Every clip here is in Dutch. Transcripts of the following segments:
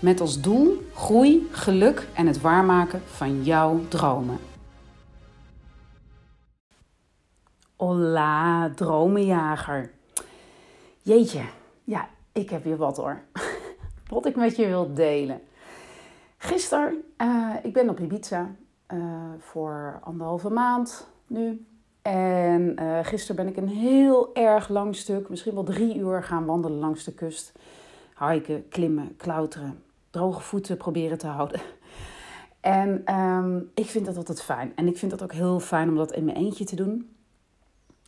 Met als doel groei, geluk en het waarmaken van jouw dromen. Hola, dromenjager. Jeetje, ja, ik heb weer wat hoor. Wat ik met je wil delen. Gisteren, uh, ik ben op Ibiza uh, voor anderhalve maand nu. En uh, gisteren ben ik een heel erg lang stuk, misschien wel drie uur gaan wandelen langs de kust. Hiken, klimmen, klauteren, droge voeten proberen te houden. En um, ik vind dat altijd fijn. En ik vind dat ook heel fijn om dat in mijn eentje te doen.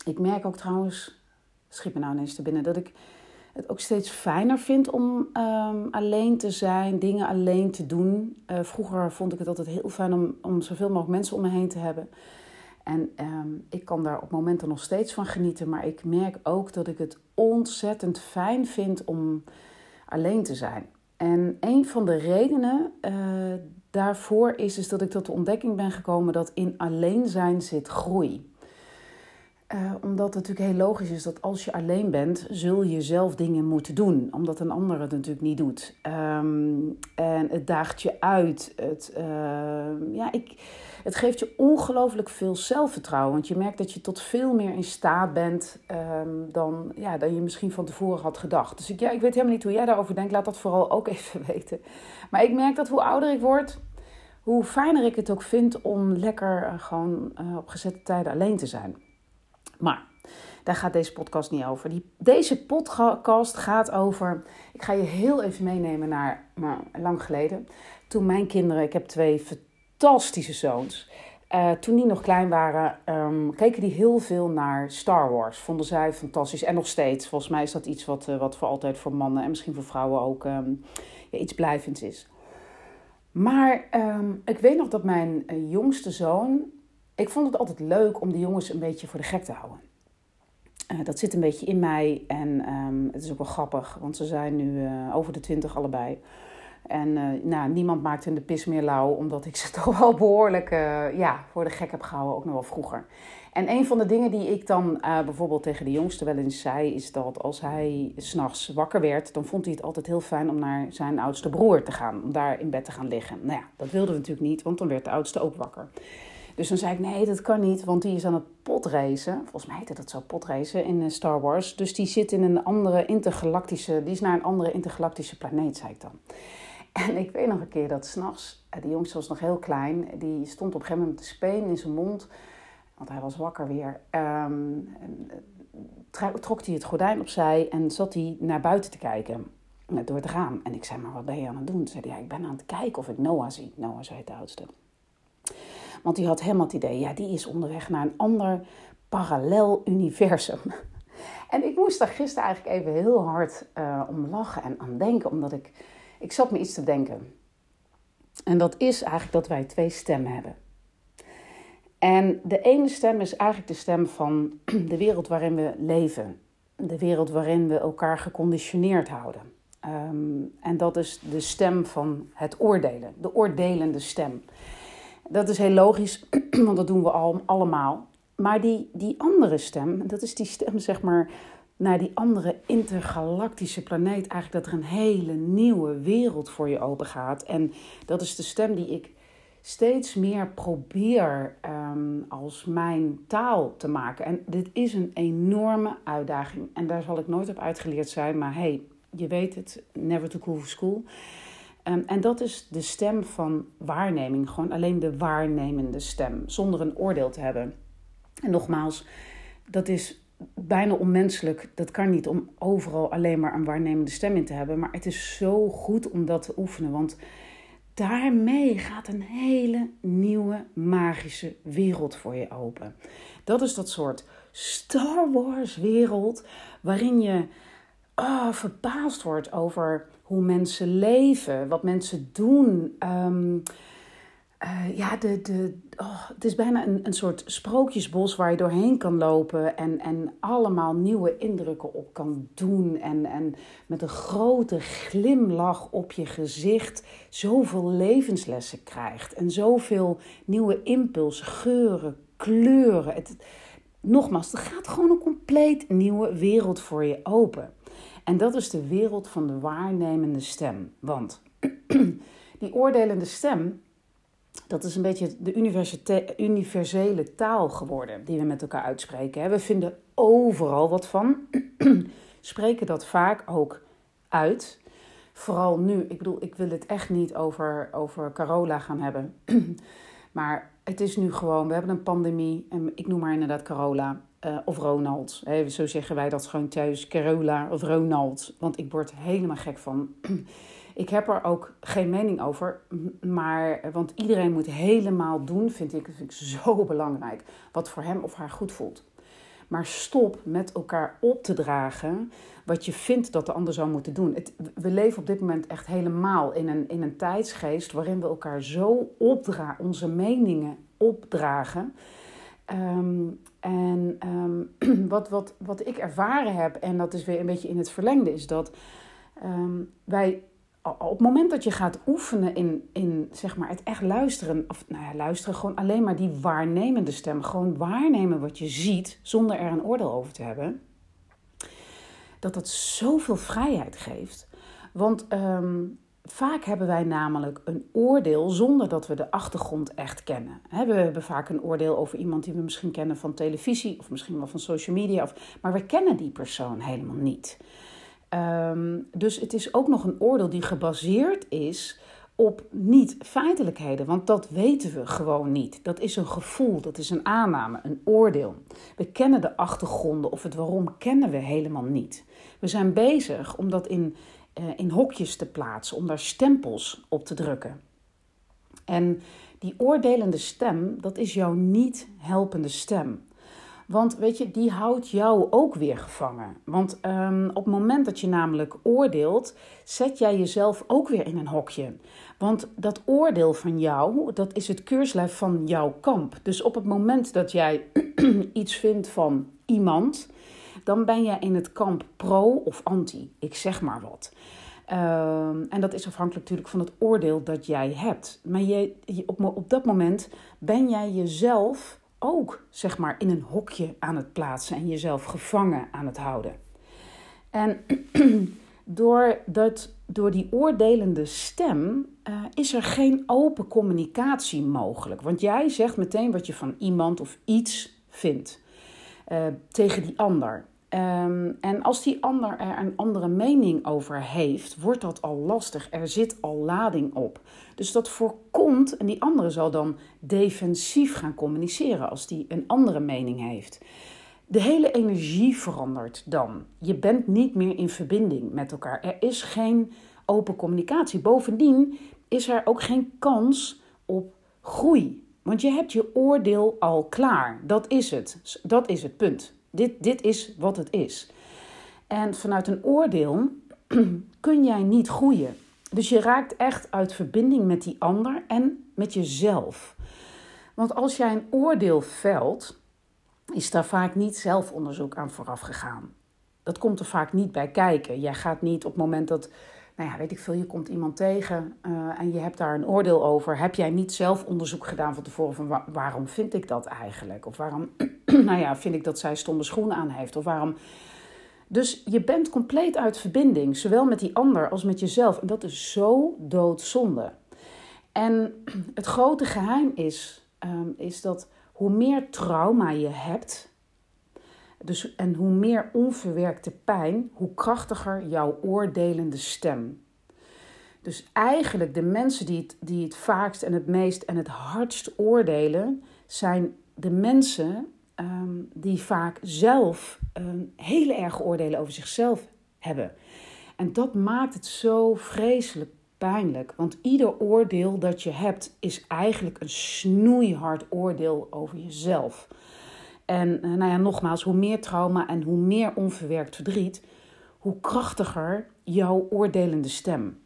Ik merk ook trouwens, schiet me nou ineens te binnen, dat ik het ook steeds fijner vind om um, alleen te zijn, dingen alleen te doen. Uh, vroeger vond ik het altijd heel fijn om, om zoveel mogelijk mensen om me heen te hebben. En um, ik kan daar op momenten nog steeds van genieten, maar ik merk ook dat ik het ontzettend fijn vind om alleen te zijn. En een van de redenen uh, daarvoor is, is dat ik tot de ontdekking ben gekomen dat in alleen zijn zit groei. Uh, omdat het natuurlijk heel logisch is dat als je alleen bent, zul je zelf dingen moeten doen. Omdat een ander het natuurlijk niet doet. Um, en het daagt je uit. Het, uh, ja, ik, het geeft je ongelooflijk veel zelfvertrouwen. Want je merkt dat je tot veel meer in staat bent um, dan, ja, dan je misschien van tevoren had gedacht. Dus ik, ja, ik weet helemaal niet hoe jij daarover denkt. Laat dat vooral ook even weten. Maar ik merk dat hoe ouder ik word, hoe fijner ik het ook vind om lekker uh, gewoon op gezette tijden alleen te zijn. Maar daar gaat deze podcast niet over. Die, deze podcast gaat over. Ik ga je heel even meenemen naar lang geleden. Toen mijn kinderen, ik heb twee fantastische zoons. Uh, toen die nog klein waren, um, keken die heel veel naar Star Wars. Vonden zij fantastisch. En nog steeds. Volgens mij is dat iets wat, uh, wat voor altijd voor mannen en misschien voor vrouwen ook ja, iets blijvends is. Maar um, ik weet nog dat mijn uh, jongste zoon ik vond het altijd leuk om de jongens een beetje voor de gek te houden. Uh, dat zit een beetje in mij en um, het is ook wel grappig, want ze zijn nu uh, over de twintig allebei. En uh, nou, niemand maakt hun de pis meer lauw, omdat ik ze toch wel behoorlijk ja, voor de gek heb gehouden, ook nog wel vroeger. En een van de dingen die ik dan bijvoorbeeld tegen de jongste wel eens zei, is dat als hij s'nachts wakker werd, dan vond hij het altijd heel fijn om naar zijn oudste broer te gaan, om daar in bed te gaan liggen. Nou ja, dat wilden we natuurlijk niet, want dan werd de oudste ook wakker. Dus dan zei ik, nee, dat kan niet, want die is aan het potracen. Volgens mij heette dat zo, potracen in Star Wars. Dus die zit in een andere intergalactische, die is naar een andere intergalactische planeet, zei ik dan. En ik weet nog een keer dat s'nachts, de jongste was nog heel klein, die stond op een gegeven moment met de speen in zijn mond, want hij was wakker weer. Um, trok hij het gordijn opzij en zat hij naar buiten te kijken door het raam. En ik zei, maar wat ben je aan het doen? Toen zei hij, ja, ik ben aan het kijken of ik Noah zie. Noah zei de oudste. Want die had helemaal het idee, ja, die is onderweg naar een ander parallel universum. En ik moest daar gisteren eigenlijk even heel hard uh, om lachen en aan denken, omdat ik, ik zat me iets te denken. En dat is eigenlijk dat wij twee stemmen hebben. En de ene stem is eigenlijk de stem van de wereld waarin we leven. De wereld waarin we elkaar geconditioneerd houden. Um, en dat is de stem van het oordelen, de oordelende stem. Dat is heel logisch, want dat doen we al, allemaal. Maar die, die andere stem, dat is die stem zeg maar naar die andere intergalactische planeet. Eigenlijk dat er een hele nieuwe wereld voor je open gaat. En dat is de stem die ik steeds meer probeer um, als mijn taal te maken. En dit is een enorme uitdaging. En daar zal ik nooit op uitgeleerd zijn. Maar hey, je weet het, never too cool for school. Um, en dat is de stem van waarneming. Gewoon alleen de waarnemende stem. Zonder een oordeel te hebben. En nogmaals, dat is bijna onmenselijk. Dat kan niet om overal alleen maar een waarnemende stem in te hebben. Maar het is zo goed om dat te oefenen. Want daarmee gaat een hele nieuwe magische wereld voor je open. Dat is dat soort Star Wars wereld waarin je oh, verbaasd wordt over hoe mensen leven, wat mensen doen. Ehm, eh, ja, de, de, oh, het is bijna een, een soort sprookjesbos waar je doorheen kan lopen en, en allemaal nieuwe indrukken op kan doen. En, en met een grote glimlach op je gezicht zoveel levenslessen krijgt. En zoveel nieuwe impulsen, geuren, kleuren. Het, nogmaals, er gaat gewoon een compleet nieuwe wereld voor je open. En dat is de wereld van de waarnemende stem. Want die oordelende stem dat is een beetje de universele taal geworden die we met elkaar uitspreken. We vinden overal wat van, spreken dat vaak ook uit. Vooral nu, ik bedoel, ik wil het echt niet over, over Carola gaan hebben. maar het is nu gewoon, we hebben een pandemie. En ik noem maar inderdaad Carola uh, of Ronald. zo zeggen wij dat gewoon thuis, Carola of Ronald. Want ik word helemaal gek van. Ik heb er ook geen mening over, maar, want iedereen moet helemaal doen, vind ik, vind ik zo belangrijk, wat voor hem of haar goed voelt. Maar stop met elkaar op te dragen wat je vindt dat de ander zou moeten doen. We leven op dit moment echt helemaal in een, in een tijdsgeest waarin we elkaar zo opdragen, onze meningen opdragen. Ehm, en um, wat, wat, wat ik ervaren heb, en dat is weer een beetje in het verlengde, is dat um, wij op het moment dat je gaat oefenen in, in zeg maar het echt luisteren, of nou ja, luisteren, gewoon alleen maar die waarnemende stem, gewoon waarnemen wat je ziet zonder er een oordeel over te hebben, dat dat zoveel vrijheid geeft. Want ehm, vaak hebben wij namelijk een oordeel zonder dat we de achtergrond echt kennen. we hebben vaak een oordeel over iemand die we misschien kennen van televisie of misschien wel van social media, of, maar we kennen die persoon helemaal niet. Ehm, dus het is ook nog een oordeel die gebaseerd is op niet-feitelijkheden, want dat weten we gewoon niet. Dat is een gevoel, dat is een aanname, een oordeel. We kennen de achtergronden of het waarom kennen we helemaal niet. We zijn bezig om dat in, in hokjes te plaatsen, om daar stempels op te drukken. En die oordelende stem, dat is jouw niet helpende stem. Want weet je, die houdt jou ook weer gevangen. Want um, op het moment dat je namelijk oordeelt, zet jij jezelf ook weer in een hokje. Want dat oordeel van jou, dat is het keurslijf van jouw kamp. Dus op het moment dat jij iets vindt van iemand, dan ben jij in het kamp pro of anti. Ik zeg maar wat. Um, en dat is afhankelijk natuurlijk van het oordeel dat jij hebt. Maar je, op, op dat moment ben jij jezelf ook zeg maar in een hokje aan het plaatsen en jezelf gevangen aan het houden. En door, dat, door die oordelende stem uh, is er geen open communicatie mogelijk. Want jij zegt meteen wat je van iemand of iets vindt uh, tegen die ander. Um, en als die ander er een andere mening over heeft, wordt dat al lastig. Er zit al lading op. Dus dat voorkomt, en die andere zal dan defensief gaan communiceren als die een andere mening heeft. De hele energie verandert dan. Je bent niet meer in verbinding met elkaar. Er is geen open communicatie. Bovendien is er ook geen kans op groei. Want je hebt je oordeel al klaar. Dat is het. Dat is het punt. Dit, dit is wat het is. En vanuit een oordeel kun jij niet groeien. Dus je raakt echt uit verbinding met die ander en met jezelf. Want als jij een oordeel velt, is daar vaak niet zelfonderzoek aan vooraf gegaan. Dat komt er vaak niet bij kijken. Jij gaat niet op het moment dat, nou ja, weet ik veel, je komt iemand tegen uh, en je hebt daar een oordeel over. Heb jij niet zelf onderzoek gedaan van tevoren van waarom vind ik dat eigenlijk? Of waarom, nou ja, vind ik dat zij stomme schoenen aan heeft? Of waarom dus je bent compleet uit verbinding, zowel met die ander als met jezelf. En dat is zo doodzonde. En het grote geheim is, ehm, is dat hoe meer trauma je hebt, dus, en hoe meer onverwerkte pijn, hoe krachtiger jouw oordelende stem. Dus eigenlijk de mensen die het, die het vaakst en het meest en het hardst oordelen, zijn de mensen Ehm, die vaak zelf um, hele erge oordelen over zichzelf hebben. En dat maakt het zo vreselijk pijnlijk. Want ieder oordeel dat je hebt is eigenlijk een snoeihard oordeel over jezelf. En uh, nou ja, nogmaals, hoe meer trauma en hoe meer onverwerkt verdriet, hoe krachtiger jouw oordelende stem.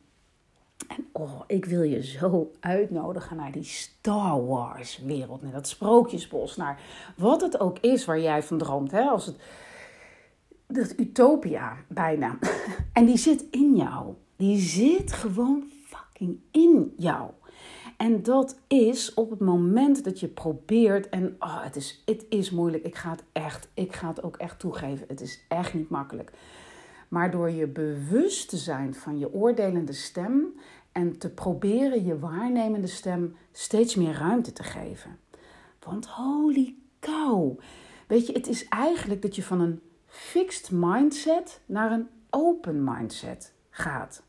En oh, ik wil je zo uitnodigen naar die Star Wars wereld, naar dat sprookjesbos, naar wat het ook is waar jij van droomt. Hè? Als het, dat utopia bijna. En die zit in jou. Die zit gewoon fucking in jou. En dat is op het moment dat je probeert, en oh, het, is, het is moeilijk, ik ga het echt, ik ga het ook echt toegeven, het is echt niet makkelijk. Maar door je bewust te zijn van je oordelende stem en te proberen je waarnemende stem steeds meer ruimte te geven. Want holy cow, weet je, het is eigenlijk dat je van een fixed mindset naar een open mindset gaat.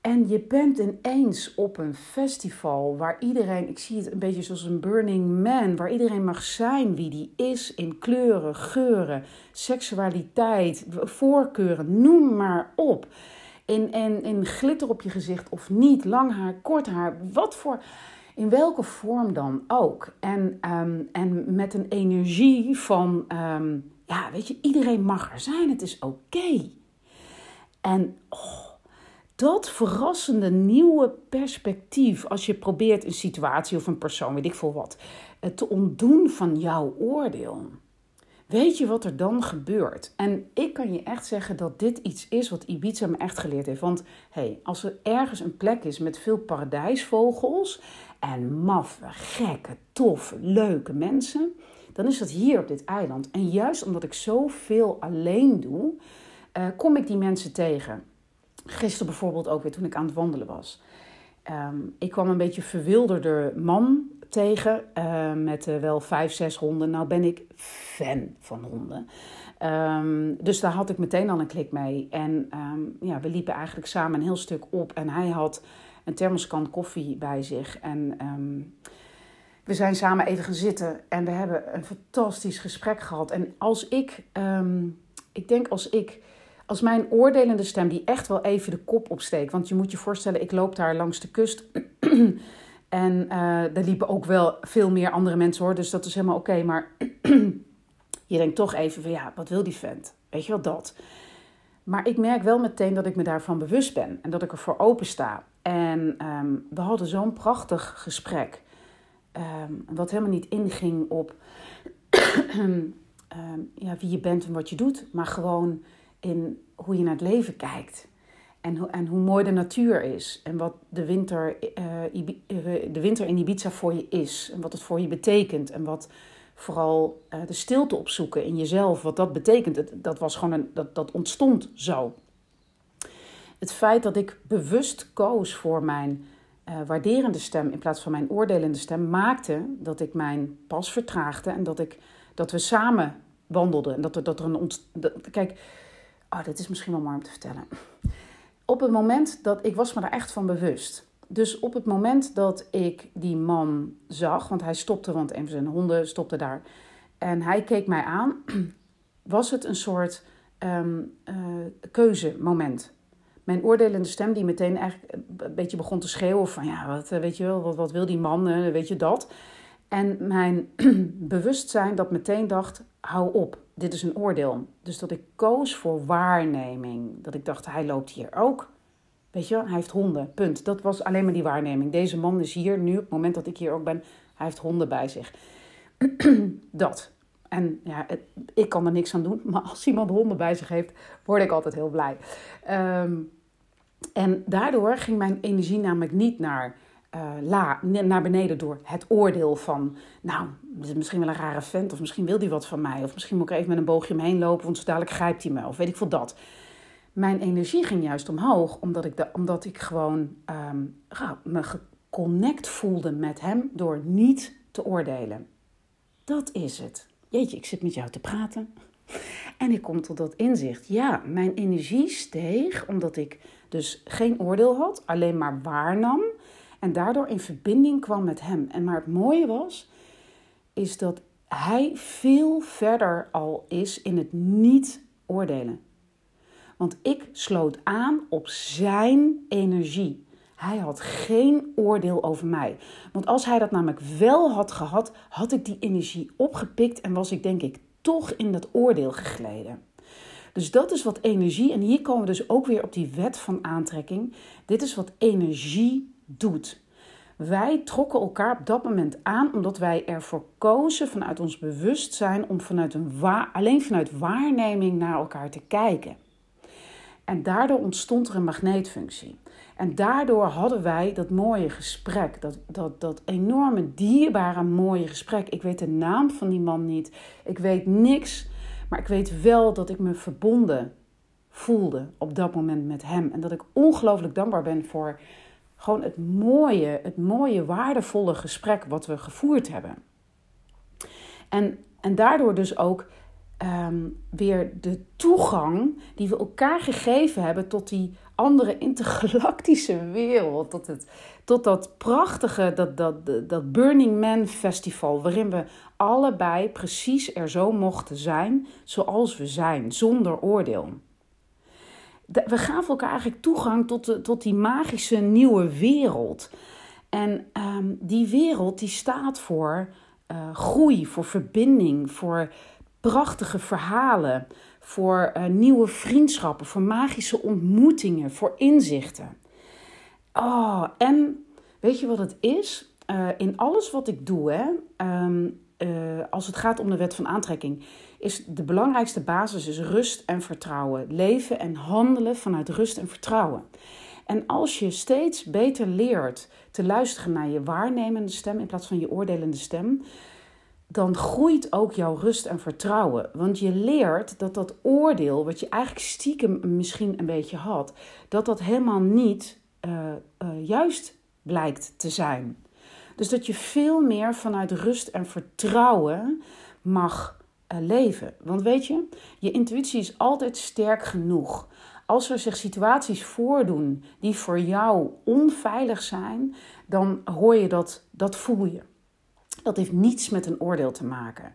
En je bent ineens op een festival waar iedereen, ik zie het een beetje zoals een Burning Man, waar iedereen mag zijn wie die is in kleuren, geuren, seksualiteit, voorkeuren, noem maar op. In, in, in glitter op je gezicht of niet, lang haar, kort haar, wat voor, in welke vorm dan ook. En, um, en met een energie van, um, ja, weet je, iedereen mag er zijn, het is oké. En oh, dat verrassende nieuwe perspectief, als je probeert een situatie of een persoon, weet ik veel wat, eh, te ontdoen van jouw oordeel. Weet je wat er dan gebeurt? En ik kan je echt zeggen dat dit iets is wat Ibiza me echt geleerd heeft. Want hey, als er ergens een plek is met veel paradijsvogels en maffe, gekke, toffe, leuke mensen, dan is dat hier op dit eiland. En juist omdat ik zoveel alleen doe, uh, kom ik die mensen tegen. Gisteren bijvoorbeeld ook weer toen ik aan het wandelen was. Um, ik kwam een beetje verwilderde man tegen uh, met uh, wel vijf, zes honden. Nou ben ik fan van honden. Um, dus daar had ik meteen al een klik mee. En um, ja, we liepen eigenlijk samen een heel stuk op. En hij had een thermoskan koffie bij zich. En we zijn samen even gaan zitten. En we hebben een fantastisch gesprek gehad. En als ik, ik denk als ik als mijn oordelende stem, die echt wel even de kop opsteekt. Want je moet je voorstellen, ik loop daar langs de kust. en daar liepen ook wel veel meer andere mensen hoor. Dus dat is helemaal oké. Maar je denkt toch even van ja, wat wil die vent? Weet je wel dat? Maar ik merk wel meteen dat ik me daarvan bewust ben. En dat ik ervoor open sta. En um, we hadden zo'n prachtig gesprek. Um, wat helemaal niet inging op um, ja, wie je bent en wat je doet. Maar gewoon in hoe je naar het leven kijkt. En, ho en hoe mooi de natuur is. En wat de winter, uh, de winter in Ibiza voor je is. En wat het voor je betekent. En wat vooral uh, de stilte opzoeken in jezelf. Wat dat betekent. Dat, dat, was gewoon een, dat, dat ontstond zo. Het feit dat ik bewust koos voor mijn waarderende stem in plaats van mijn oordelende stem. Maakte dat ik mijn pas vertraagde. En dat, ik, dat we samen wandelden. En dat er, dat er een... Ont kijk Oh, dit is misschien wel mooi om te vertellen. Op het moment dat ik was me daar echt van bewust. Dus op het moment dat ik die man zag, want hij stopte, want een van zijn honden stopte daar. En hij keek mij aan, was het een soort um, uh, keuzemoment. Mijn oordelende stem, die meteen eigenlijk een beetje begon te schreeuwen: van ja, wat, weet je wel, wat, wat wil die man, weet je dat? En mijn bewustzijn dat meteen dacht: hou op, dit is een oordeel. Dus dat ik koos voor waarneming. Dat ik dacht, hij loopt hier ook. Weet je, hij heeft honden, punt. Dat was alleen maar die waarneming. Deze man is hier nu, op het moment dat ik hier ook ben, hij heeft honden bij zich. dat. En ja, ik kan er niks aan doen, maar als iemand honden bij zich heeft, word ik altijd heel blij. Um, en daardoor ging mijn energie namelijk niet naar uh, la, naar beneden door het oordeel van, nou, is misschien wel een rare vent, of misschien wil hij wat van mij, of misschien moet ik even met een boogje omheen lopen, want zo dadelijk grijpt hij me, of weet ik veel dat. Mijn energie ging juist omhoog, omdat ik, de, omdat ik gewoon um, me geconnect voelde met hem door niet te oordelen. Dat is het. Jeetje, ik zit met jou te praten. En ik kom tot dat inzicht. Ja, mijn energie steeg omdat ik dus geen oordeel had, alleen maar waarnam en daardoor in verbinding kwam met hem. En maar het mooie was, is dat hij veel verder al is in het niet oordelen. Want ik sloot aan op zijn energie. Hij had geen oordeel over mij. Want als hij dat namelijk wel had gehad, had ik die energie opgepikt en was ik denk ik toch in dat oordeel gegleden. Dus dat is wat energie, en hier komen we dus ook weer op die wet van aantrekking. Dit is wat energie doet. Wij trokken elkaar op dat moment aan omdat wij ervoor kozen vanuit ons bewustzijn om vanuit een alleen vanuit waarneming naar elkaar te kijken. En daardoor ontstond er een magneetfunctie. En daardoor hadden wij dat mooie gesprek, dat, dat, dat enorme, dierbare, mooie gesprek. Ik weet de naam van die man niet, ik weet niks, maar ik weet wel dat ik me verbonden voelde op dat moment met hem. En dat ik ongelooflijk dankbaar ben voor gewoon het mooie, het mooie, waardevolle gesprek wat we gevoerd hebben. En, en daardoor dus ook ehm, weer de toegang die we elkaar gegeven hebben tot die andere intergalactische wereld. Tot, het, tot dat prachtige, dat, dat, dat Burning Man Festival, waarin we allebei precies er zo mochten zijn zoals we zijn, zonder oordeel we gaven elkaar eigenlijk toegang tot, tot die magische nieuwe wereld. En ehm, die wereld die staat voor uh, groei, voor verbinding, voor prachtige verhalen, voor uh, nieuwe vriendschappen, voor magische ontmoetingen, voor inzichten. Oh, en weet je wat het is? Uh, in alles wat ik doe, hè, um, als het gaat om de wet van aantrekking, is de belangrijkste basis is rust en vertrouwen. Leven en handelen vanuit rust en vertrouwen. En als je steeds beter leert te luisteren naar je waarnemende stem in plaats van je oordelende stem, dan groeit ook jouw rust en vertrouwen. Want je leert dat dat oordeel, wat je eigenlijk stiekem misschien een beetje had, dat dat helemaal niet uh, uh, juist blijkt te zijn. Dus dat je veel meer vanuit rust en vertrouwen mag leven. Want weet je, je intuïtie is altijd sterk genoeg. Als er zich situaties voordoen die voor jou onveilig zijn, dan hoor je dat, dat voel je. Dat heeft niets met een oordeel te maken.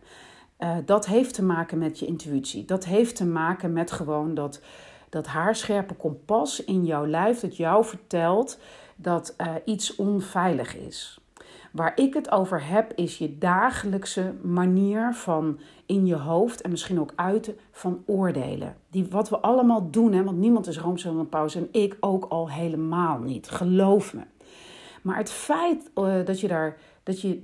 Uh, dat heeft te maken met je intuïtie. Dat heeft te maken met gewoon dat, dat haarscherpe kompas in jouw lijf dat jou vertelt dat uh, iets onveilig is. Waar ik het over heb, is je dagelijkse manier van in je hoofd en misschien ook uiten van oordelen. Die, wat we allemaal doen, hè, want niemand is rooms een pauze en ik ook al helemaal niet, geloof me. Maar het feit uh, dat je daar dat je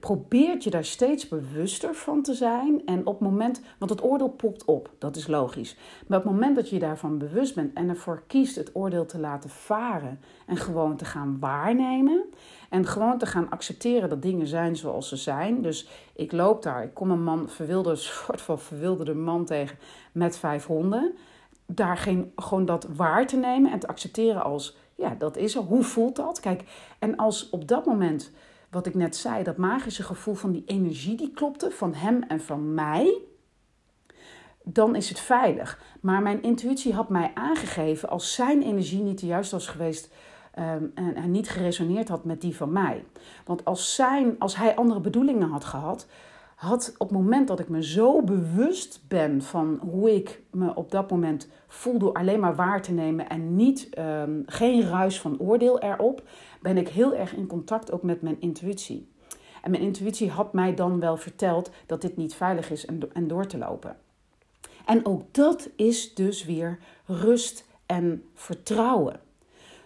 probeert je daar steeds bewuster van te zijn. En op het moment, want het oordeel popt op, dat is logisch. Maar op het moment dat je daarvan bewust bent en ervoor kiest het oordeel te laten varen en gewoon te gaan waarnemen. En gewoon te gaan accepteren dat dingen zijn zoals ze zijn. Dus ik loop daar, ik kom een man, verwilderde, soort van verwilderde man tegen met vijf honden. Daar geen, gewoon dat waar te nemen en te accepteren als, ja, dat is er. Hoe voelt dat? Kijk, en als op dat moment wat ik net zei, dat magische gevoel van die energie die klopte, van hem en van mij, dan is het veilig. Maar mijn intuïtie had mij aangegeven als zijn energie niet de juiste was geweest um, en, en, niet geresoneerd had met die van mij. Want als, zijn, als hij andere bedoelingen had gehad, had op het moment dat ik me zo bewust ben van hoe ik me op dat moment voel door alleen maar waar te nemen en niet, um, geen ruis van oordeel erop, ben ik heel erg in contact ook met mijn intuïtie. En mijn intuïtie had mij dan wel verteld dat dit niet veilig is en, en door te lopen. En ook dat is dus weer rust en vertrouwen.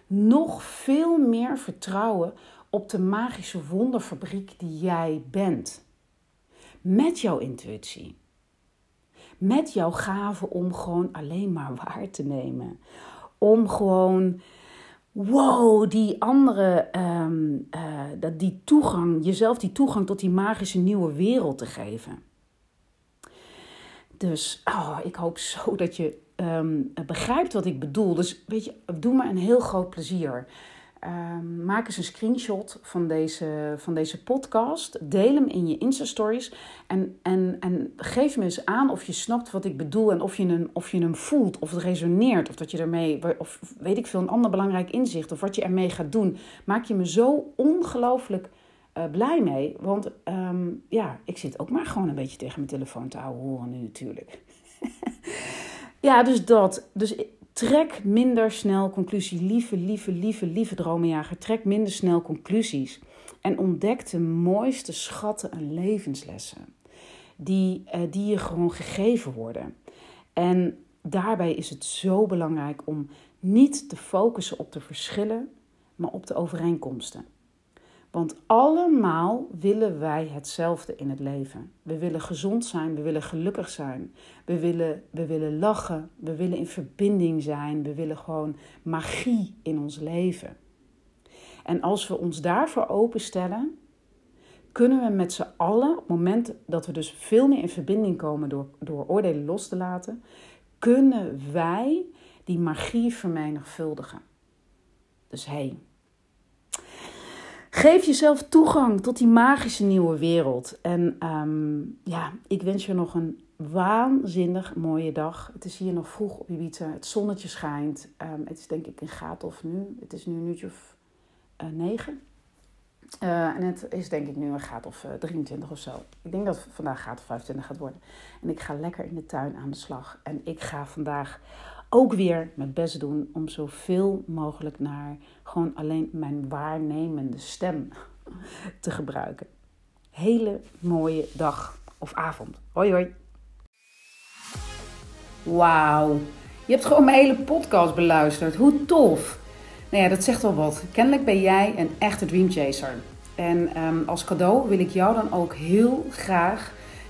Nog veel meer vertrouwen op de magische wonderfabriek die jij bent. Met jouw intuïtie. Met jouw gave om gewoon alleen maar waar te nemen. Om gewoon wow, die andere, um, uh, dat die toegang, jezelf die toegang tot die magische nieuwe wereld te geven. Dus oh, ik hoop zo dat je um, begrijpt wat ik bedoel. Dus weet je, doe me een heel groot plezier. Ehm, maak eens een screenshot van deze, van deze podcast. Deel hem in je Insta-stories. En, en, en geef me eens aan of je snapt wat ik bedoel. En of je hem, of je hem voelt, of het resoneert. Of dat je ermee, of weet ik veel, een ander belangrijk inzicht. Of wat je ermee gaat doen. Maak je me zo ongelooflijk uh, blij mee. Want um, ja, ik zit ook maar gewoon een beetje tegen mijn telefoon te houden horen nu natuurlijk. ja, dus dat. Dus Trek minder snel conclusies. Lieve, lieve, lieve, lieve dromenjager. Trek minder snel conclusies. En ontdek de mooiste schatten en levenslessen. Die, uh, die je gewoon gegeven worden. En daarbij is het zo belangrijk om niet te focussen op de verschillen, maar op de overeenkomsten. Want allemaal willen wij hetzelfde in het leven. We willen gezond zijn, we willen gelukkig zijn, we willen, we willen lachen, we willen in verbinding zijn, we willen gewoon magie in ons leven. En als we ons daarvoor openstellen, kunnen we met z'n allen, op het moment dat we dus veel meer in verbinding komen door, door oordelen los te laten, kunnen wij die magie vermenigvuldigen. Dus hé, hey, geef jezelf toegang tot die magische nieuwe wereld. En um, ja, ik wens je nog een waanzinnig mooie dag. Het is hier nog vroeg op Ibiza. Het zonnetje schijnt. Um, het is denk ik een graad of nu. Het is nu een uurtje of uh, negen. Uh, en het is denk ik nu een graad of uh, 23 of zo. Ik denk dat het vandaag graad of 25 gaat worden. En ik ga lekker in de tuin aan de slag. En ik ga vandaag ook weer mijn best doen om zoveel mogelijk naar gewoon alleen mijn waarnemende stem te gebruiken. Hele mooie dag of avond. Hoi hoi. Wauw. Je hebt gewoon mijn hele podcast beluisterd. Hoe tof. Nou ja, dat zegt wel wat. Kennelijk ben jij een echte dreamchaser. En um, als cadeau wil ik jou dan ook heel graag